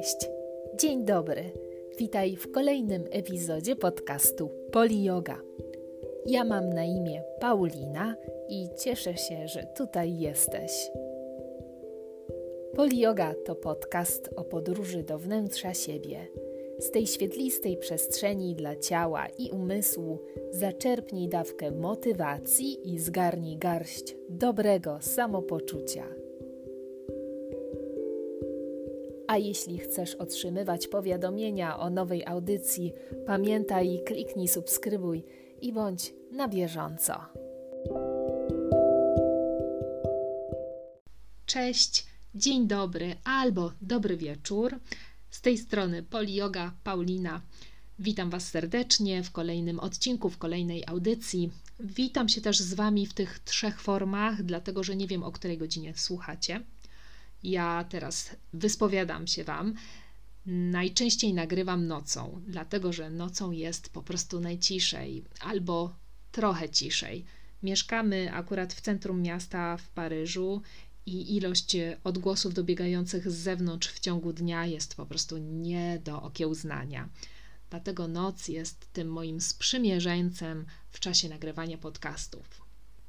Cześć, dzień dobry. Witaj w kolejnym epizodzie podcastu Poli Yoga. Ja mam na imię Paulina i cieszę się, że tutaj jesteś. Poli Yoga to podcast o podróży do wnętrza siebie. Z tej świetlistej przestrzeni dla ciała i umysłu zaczerpnij dawkę motywacji i zgarnij garść dobrego samopoczucia. A jeśli chcesz otrzymywać powiadomienia o nowej audycji, pamiętaj kliknij subskrybuj i bądź na bieżąco. Cześć, dzień dobry albo dobry wieczór. Z tej strony Polioga Paulina. Witam Was serdecznie w kolejnym odcinku, w kolejnej audycji. Witam się też z Wami w tych trzech formach, dlatego że nie wiem o której godzinie słuchacie. Ja teraz wyspowiadam się Wam. Najczęściej nagrywam nocą, dlatego że nocą jest po prostu najciszej albo trochę ciszej. Mieszkamy akurat w centrum miasta w Paryżu i ilość odgłosów dobiegających z zewnątrz w ciągu dnia jest po prostu nie do okiełznania. Dlatego noc jest tym moim sprzymierzeńcem w czasie nagrywania podcastów.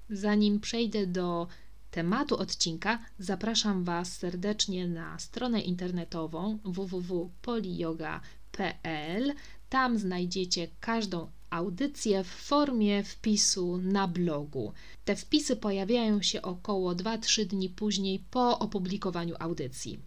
Zanim przejdę do tematu odcinka, zapraszam Was serdecznie na stronę internetową www.poliyoga.pl. Tam znajdziecie każdą audycję w formie wpisu na blogu. Te wpisy pojawiają się około 2-3 dni później po opublikowaniu audycji.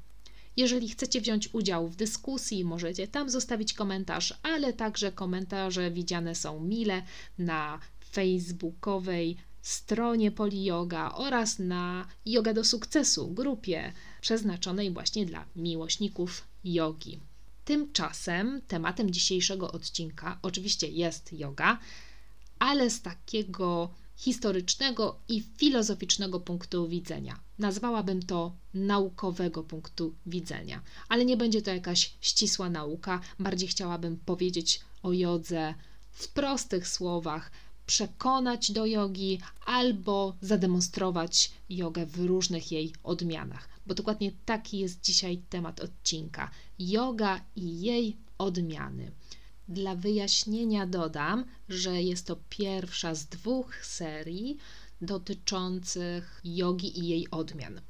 Jeżeli chcecie wziąć udział w dyskusji, możecie tam zostawić komentarz, ale także komentarze widziane są mile na facebookowej stronie Poliyoga oraz na Yoga do Sukcesu grupie przeznaczonej właśnie dla miłośników jogi. Tymczasem tematem dzisiejszego odcinka oczywiście jest yoga, ale z takiego historycznego i filozoficznego punktu widzenia. Nazwałabym to naukowego punktu widzenia, ale nie będzie to jakaś ścisła nauka, bardziej chciałabym powiedzieć o jodze w prostych słowach, przekonać do jogi albo zademonstrować jogę w różnych jej odmianach, bo dokładnie taki jest dzisiaj temat odcinka: yoga i jej odmiany. Dla wyjaśnienia dodam, że jest to pierwsza z dwóch serii dotyczących jogi i jej odmian.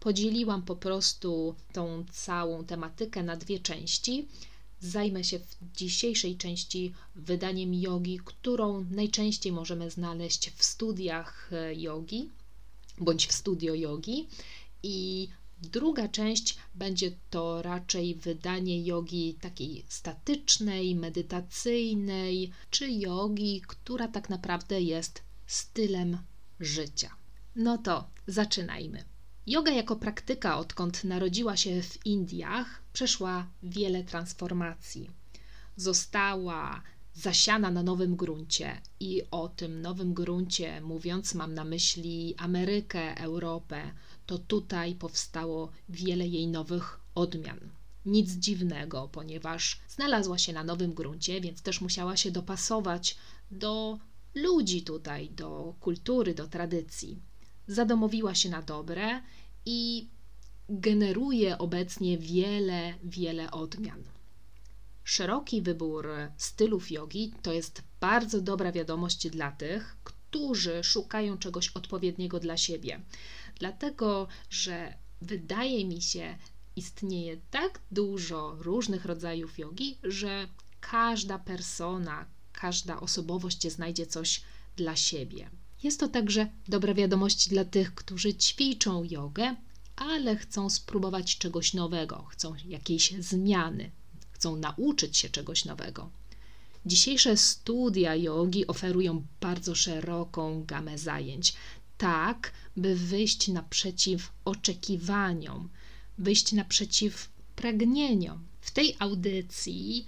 Podzieliłam po prostu tą całą tematykę na dwie części. Zajmę się w dzisiejszej części wydaniem jogi, którą najczęściej możemy znaleźć w studiach e, jogi bądź w studio jogi. I druga część będzie to raczej wydanie jogi takiej statycznej, medytacyjnej, czy jogi, która tak naprawdę jest stylem życia. No to zaczynajmy. Yoga jako praktyka, odkąd narodziła się w Indiach, przeszła wiele transformacji. Została zasiana na nowym gruncie i o tym nowym gruncie mówiąc, mam na myśli Amerykę, Europę, to tutaj powstało wiele jej nowych odmian. Nic dziwnego, ponieważ znalazła się na nowym gruncie, więc też musiała się dopasować do ludzi tutaj, do kultury, do tradycji zadomowiła się na dobre i generuje obecnie wiele, wiele odmian. Szeroki wybór stylów jogi to jest bardzo dobra wiadomość dla tych, którzy szukają czegoś odpowiedniego dla siebie. Dlatego, że wydaje mi się, istnieje tak dużo różnych rodzajów jogi, że każda persona, każda osobowość znajdzie coś dla siebie. Jest to także dobra wiadomość dla tych, którzy ćwiczą jogę, ale chcą spróbować czegoś nowego, chcą jakiejś zmiany, chcą nauczyć się czegoś nowego. Dzisiejsze studia jogi oferują bardzo szeroką gamę zajęć, tak by wyjść naprzeciw oczekiwaniom, wyjść naprzeciw pragnieniom. W tej audycji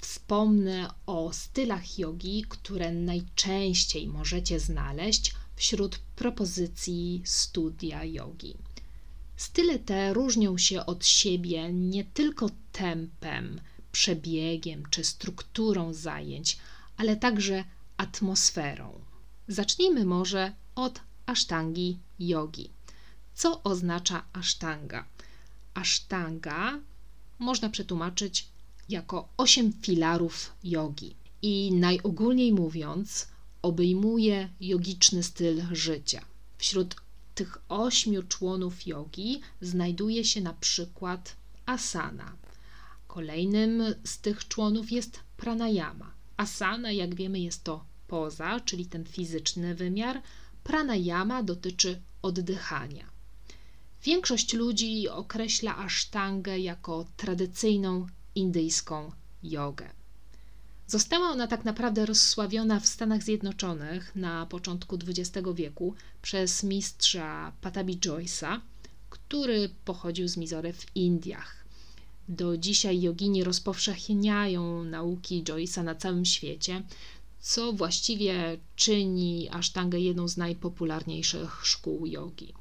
Wspomnę o stylach jogi, które najczęściej możecie znaleźć wśród propozycji studia jogi. Style te różnią się od siebie nie tylko tempem, przebiegiem czy strukturą zajęć, ale także atmosferą. Zacznijmy może od asztangi jogi. Co oznacza asztanga? Asztanga można przetłumaczyć jako osiem filarów jogi. I najogólniej mówiąc, obejmuje jogiczny styl życia. Wśród tych ośmiu członów jogi znajduje się na przykład asana. Kolejnym z tych członów jest pranayama. Asana, jak wiemy, jest to poza, czyli ten fizyczny wymiar. Pranayama dotyczy oddychania. Większość ludzi określa asztangę jako tradycyjną indyjską jogę. Została ona tak naprawdę rozsławiona w Stanach Zjednoczonych na początku XX wieku przez mistrza Patabi Joyce'a, który pochodził z Mizory w Indiach. Do dzisiaj jogini rozpowszechniają nauki Joyce'a na całym świecie, co właściwie czyni asztangę jedną z najpopularniejszych szkół jogi.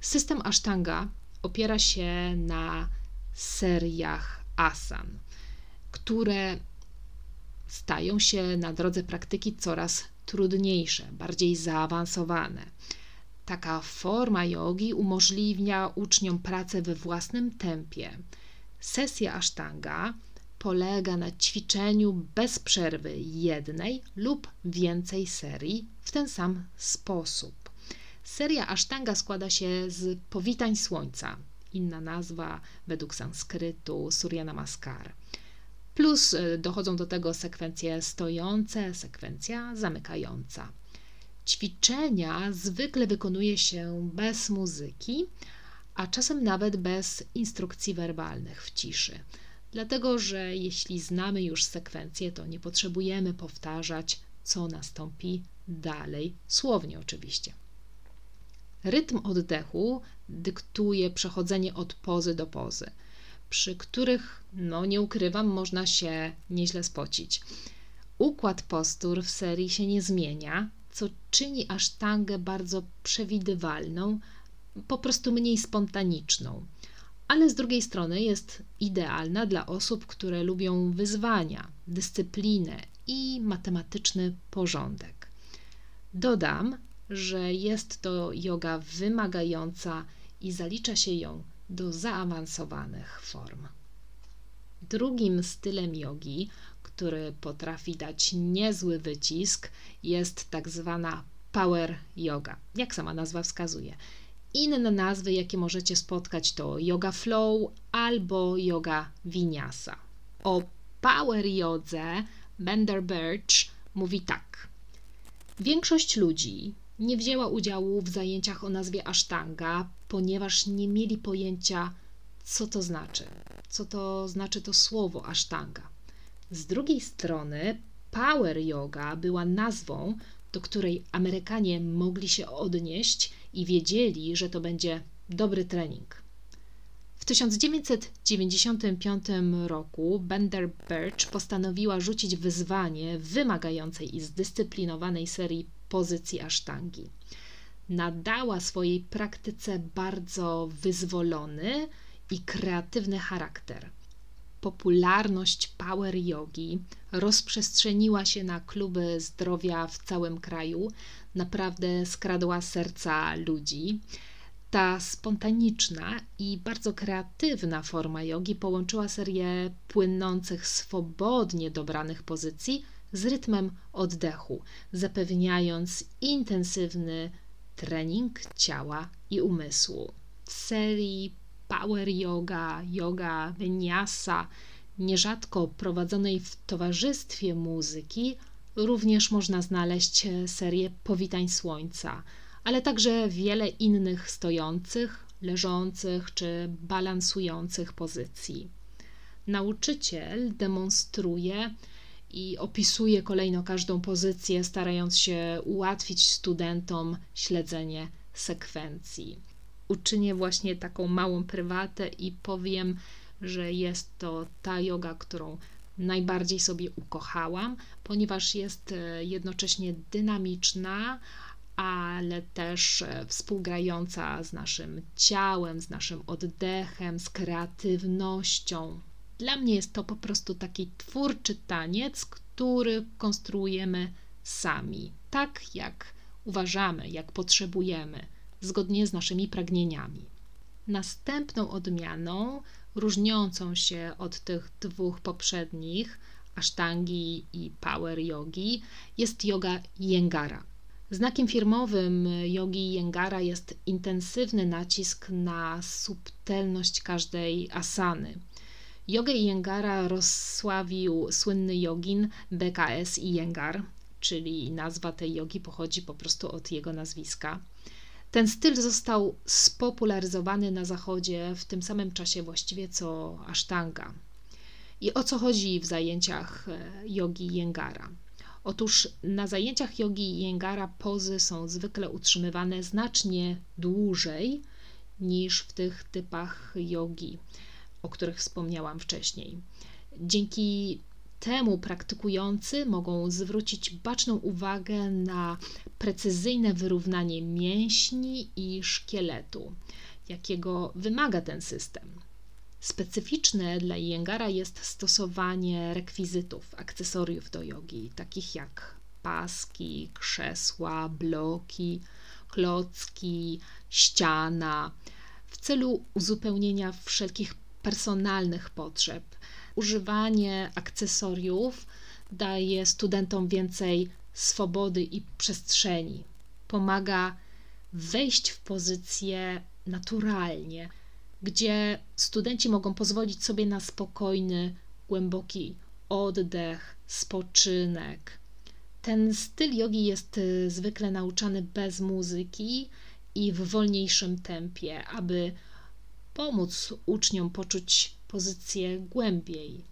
System asztanga opiera się na seriach asan, które stają się na drodze praktyki coraz trudniejsze, bardziej zaawansowane. Taka forma jogi umożliwia uczniom pracę we własnym tempie. Sesja asztanga polega na ćwiczeniu bez przerwy jednej lub więcej serii w ten sam sposób. Seria asztanga składa się z powitań słońca, inna nazwa według sanskrytu Surya Namaskar. Plus y, dochodzą do tego sekwencje stojące, sekwencja zamykająca. Ćwiczenia zwykle wykonuje się bez muzyki, a czasem nawet bez instrukcji werbalnych w ciszy. Dlatego, że jeśli znamy już sekwencję, to nie potrzebujemy powtarzać, co nastąpi dalej, słownie oczywiście. Rytm oddechu dyktuje przechodzenie od pozy do pozy przy których, no nie ukrywam, można się nieźle spocić. Układ postur w serii się nie zmienia, co czyni asztangę bardzo przewidywalną, po prostu mniej spontaniczną. Ale z drugiej strony jest idealna dla osób, które lubią wyzwania, dyscyplinę i matematyczny porządek. Dodam, że jest to yoga wymagająca i zalicza się ją do zaawansowanych form. Drugim stylem jogi, który potrafi dać niezły wycisk, jest tak zwana power yoga, jak sama nazwa wskazuje. Inne nazwy, jakie możecie spotkać, to yoga flow albo yoga vinyasa. O power jodze Bender Birch mówi tak. Większość ludzi nie wzięła udziału w zajęciach o nazwie Ashtanga, ponieważ nie mieli pojęcia, co to znaczy, co to znaczy to słowo Ashtanga. Z drugiej strony, Power Yoga była nazwą, do której Amerykanie mogli się odnieść i wiedzieli, że to będzie dobry trening. W 1995 roku Bender Birch postanowiła rzucić wyzwanie wymagającej i zdyscyplinowanej serii pozycji asztangi. Nadała swojej praktyce bardzo wyzwolony i kreatywny charakter. Popularność power yogi rozprzestrzeniła się na kluby zdrowia w całym kraju, naprawdę skradła serca ludzi. Ta spontaniczna i bardzo kreatywna forma jogi połączyła serię płynących, swobodnie dobranych pozycji z rytmem oddechu, zapewniając intensywny trening ciała i umysłu. W serii Power Yoga, Yoga Vinyasa, nierzadko prowadzonej w towarzystwie muzyki, również można znaleźć serię Powitań Słońca, ale także wiele innych stojących, leżących czy balansujących pozycji. Nauczyciel demonstruje i opisuje kolejno każdą pozycję, starając się ułatwić studentom śledzenie sekwencji. Uczynię właśnie taką małą prywatę i powiem, że jest to ta yoga, którą najbardziej sobie ukochałam, ponieważ jest e, jednocześnie dynamiczna, ale też e, współgrająca z naszym ciałem, z naszym oddechem, z kreatywnością. Dla mnie jest to po prostu taki twórczy taniec, który konstruujemy sami, tak jak uważamy, jak potrzebujemy, zgodnie z naszymi pragnieniami. Następną odmianą różniącą się od tych dwóch poprzednich, asztangi i power yogi, jest yoga Jengara. Znakiem firmowym jogi Jengara jest intensywny nacisk na subtelność każdej asany. Jogę Jengara rozsławił słynny jogin BKS Iyengar, czyli nazwa tej jogi pochodzi po prostu od jego nazwiska. Ten styl został spopularyzowany na zachodzie w tym samym czasie właściwie co asztanga. I o co chodzi w zajęciach e, jogi Jengara? Otóż na zajęciach jogi Jengara pozy są zwykle utrzymywane znacznie dłużej niż w tych typach jogi, o których wspomniałam wcześniej. Dzięki temu praktykujący mogą zwrócić baczną uwagę na precyzyjne wyrównanie mięśni i szkieletu, jakiego wymaga ten system. Specyficzne dla Jengara jest stosowanie rekwizytów, akcesoriów do jogi, takich jak paski, krzesła, bloki, klocki, ściana, w celu uzupełnienia wszelkich personalnych potrzeb. Używanie akcesoriów daje studentom więcej swobody i przestrzeni. Pomaga wejść w pozycję naturalnie, gdzie studenci mogą pozwolić sobie na spokojny, głęboki oddech, spoczynek. Ten styl jogi jest y, zwykle nauczany bez muzyki i w wolniejszym tempie, aby pomóc uczniom poczuć pozycję głębiej.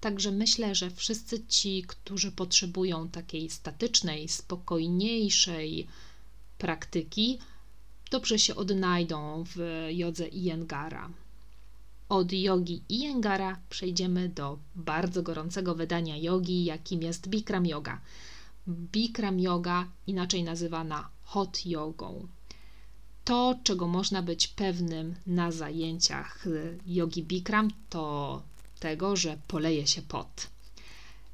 Także myślę, że wszyscy ci, którzy potrzebują takiej statycznej, spokojniejszej praktyki, dobrze się odnajdą w jodze Iyengara. Od jogi Iyengara przejdziemy do bardzo gorącego wydania jogi, jakim jest Bikram Yoga. Bikram Yoga, inaczej nazywana hot jogą. To, czego można być pewnym na zajęciach jogi Bikram, to tego, że poleje się pot.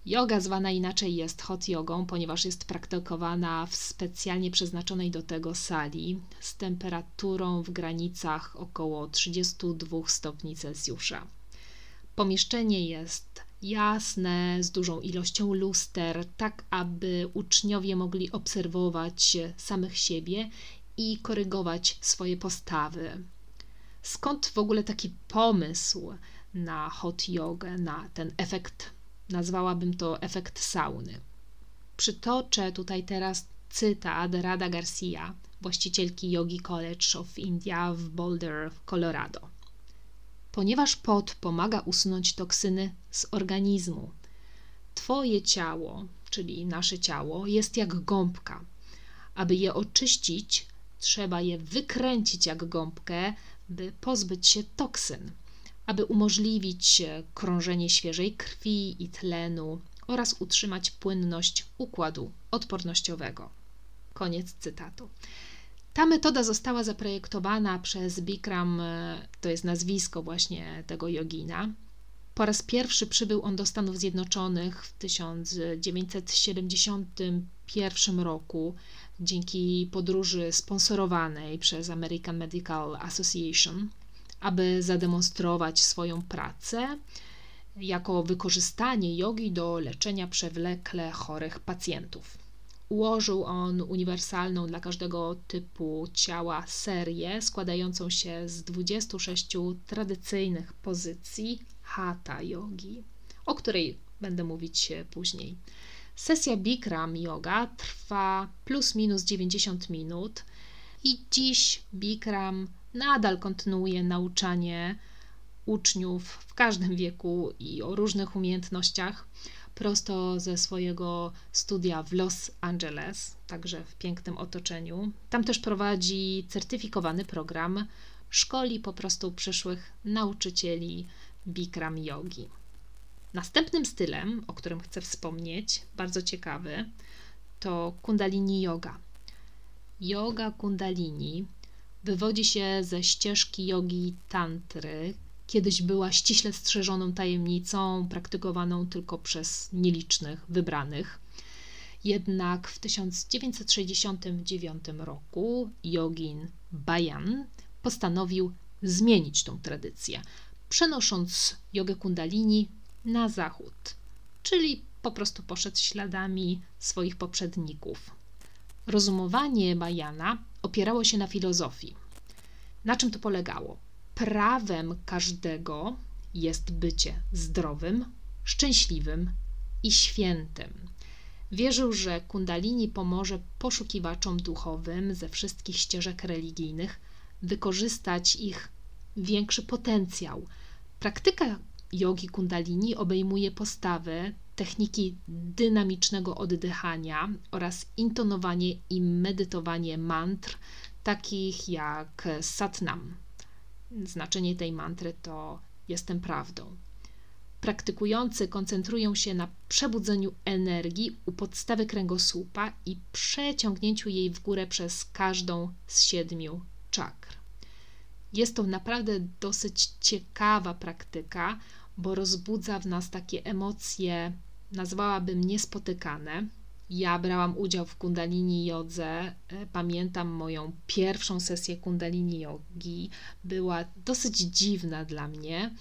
Yoga zwana inaczej jest hot jogą, ponieważ jest praktykowana w specjalnie przeznaczonej do tego sali z temperaturą w granicach około 32 stopni Celsjusza. Pomieszczenie jest jasne, z dużą ilością luster, tak aby uczniowie mogli obserwować samych siebie i korygować swoje postawy. Skąd w ogóle taki pomysł na hot jogę, na ten efekt Nazwałabym to efekt sauny. Przytoczę tutaj teraz cytat Rada Garcia, właścicielki Yogi College of India w Boulder, Colorado. Ponieważ pot pomaga usunąć toksyny z organizmu, Twoje ciało, czyli nasze ciało, jest jak gąbka. Aby je oczyścić, trzeba je wykręcić jak gąbkę, by pozbyć się toksyn aby umożliwić krążenie świeżej krwi i tlenu oraz utrzymać płynność układu odpornościowego. Koniec cytatu. Ta metoda została zaprojektowana przez Bikram, to jest nazwisko właśnie tego jogina. Po raz pierwszy przybył on do Stanów Zjednoczonych w 1971 roku dzięki podróży sponsorowanej przez American Medical Association aby zademonstrować swoją pracę jako wykorzystanie jogi do leczenia przewlekle chorych pacjentów. Ułożył on uniwersalną dla każdego typu ciała serię składającą się z 26 tradycyjnych pozycji hatha yogi, o której będę mówić później. Sesja Bikram yoga trwa plus minus 90 minut i dziś Bikram nadal kontynuuje nauczanie uczniów w każdym wieku i o różnych umiejętnościach prosto ze swojego studia w Los Angeles, także w pięknym otoczeniu. Tam też prowadzi certyfikowany program, szkoli po prostu przyszłych nauczycieli Bikram Yogi. Następnym stylem, o którym chcę wspomnieć, bardzo ciekawy, to Kundalini Yoga. Yoga Kundalini wywodzi się ze ścieżki jogi tantry. Kiedyś była ściśle strzeżoną tajemnicą, praktykowaną tylko przez nielicznych wybranych. Jednak w 1969 roku jogin Bayan postanowił zmienić tą tradycję. przenosząc jogę kundalini na zachód, czyli po prostu poszedł śladami swoich poprzedników. Rozumowanie Bajana opierało się na filozofii. Na czym to polegało? Prawem każdego jest bycie zdrowym, szczęśliwym i świętym. Wierzył, że Kundalini pomoże poszukiwaczom duchowym ze wszystkich ścieżek religijnych wykorzystać ich większy potencjał. Praktyka jogi Kundalini obejmuje postawy, techniki dynamicznego oddychania oraz intonowanie i medytowanie mantr, takich jak Satnam. Znaczenie tej mantry to jestem prawdą. Praktykujący koncentrują się na przebudzeniu energii u podstawy kręgosłupa i przeciągnięciu jej w górę przez każdą z siedmiu czakr. Jest to naprawdę dosyć ciekawa praktyka, bo rozbudza w nas takie emocje, nazwałabym niespotykane. Ja brałam udział w Kundalini Jodze. E, pamiętam moją pierwszą sesję Kundalini Jogi. Była dosyć dziwna dla mnie.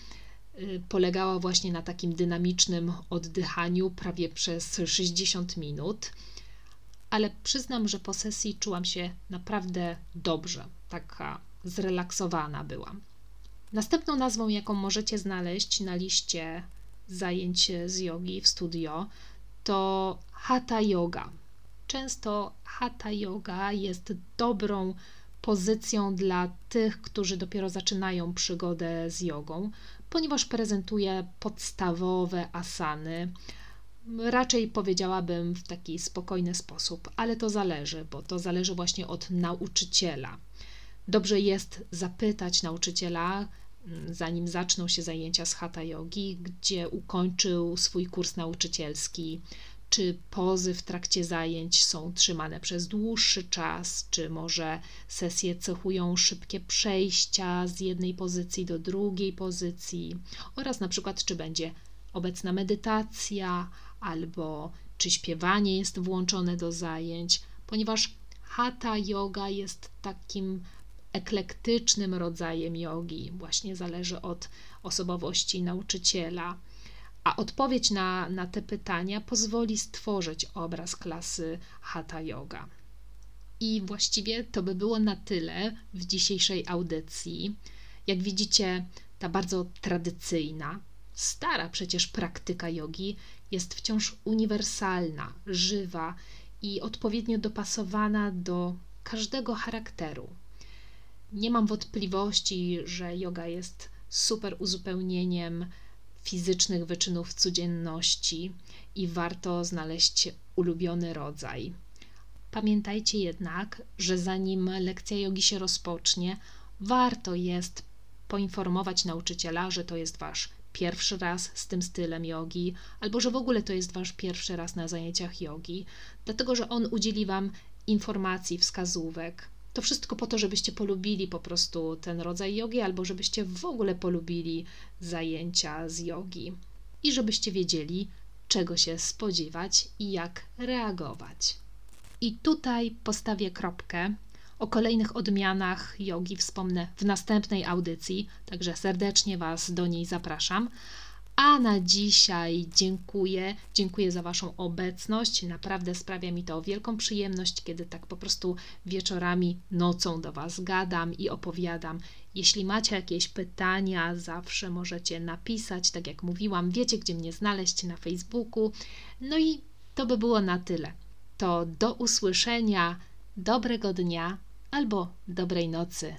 E, polegała właśnie na takim dynamicznym oddychaniu prawie przez 60 minut. Ale przyznam, że po sesji czułam się naprawdę dobrze. Taka zrelaksowana byłam. Następną nazwą, jaką możecie znaleźć na liście zajęć z jogi w studio, to Hatha Yoga. Często Hatha Yoga jest dobrą pozycją dla tych, którzy dopiero zaczynają przygodę z jogą, ponieważ prezentuje podstawowe asany. Raczej powiedziałabym w taki spokojny sposób, ale to zależy, bo to zależy właśnie od nauczyciela. Dobrze jest zapytać nauczyciela, mm, zanim zaczną się zajęcia z hatha yogi, gdzie ukończył swój kurs nauczycielski, czy pozy w trakcie zajęć są trzymane przez dłuższy czas, czy może sesje cechują szybkie przejścia z jednej pozycji do drugiej pozycji, oraz na przykład, czy będzie obecna medytacja, albo czy śpiewanie jest włączone do zajęć, ponieważ hatha yoga jest takim eklektycznym rodzajem jogi, właśnie zależy od osobowości nauczyciela. A odpowiedź na, na te pytania pozwoli stworzyć obraz klasy Hatha Yoga. I właściwie to by było na tyle w dzisiejszej audycji. Jak widzicie, ta bardzo tradycyjna, stara przecież praktyka jogi jest wciąż uniwersalna, żywa i odpowiednio dopasowana do każdego charakteru, nie mam wątpliwości, że yoga jest super uzupełnieniem fizycznych wyczynów codzienności i warto znaleźć ulubiony rodzaj. Pamiętajcie jednak, że zanim lekcja jogi się rozpocznie, warto jest poinformować nauczyciela, że to jest wasz pierwszy raz z tym stylem jogi, albo że w ogóle to jest wasz pierwszy raz na zajęciach jogi, dlatego że on udzieli wam informacji, wskazówek, to wszystko po to, żebyście polubili po prostu ten rodzaj jogi, albo żebyście w ogóle polubili zajęcia z jogi i żebyście wiedzieli, czego się spodziewać i jak reagować. I tutaj postawię kropkę. O kolejnych odmianach jogi wspomnę w następnej audycji, także serdecznie Was do niej zapraszam. A na dzisiaj dziękuję. Dziękuję za Waszą obecność. Naprawdę sprawia mi to wielką przyjemność, kiedy tak po prostu wieczorami, nocą do Was gadam i opowiadam. Jeśli macie jakieś pytania, zawsze możecie napisać. Tak jak mówiłam, wiecie, gdzie mnie znaleźć na Facebooku. No i to by było na tyle. To do usłyszenia, dobrego dnia albo dobrej nocy.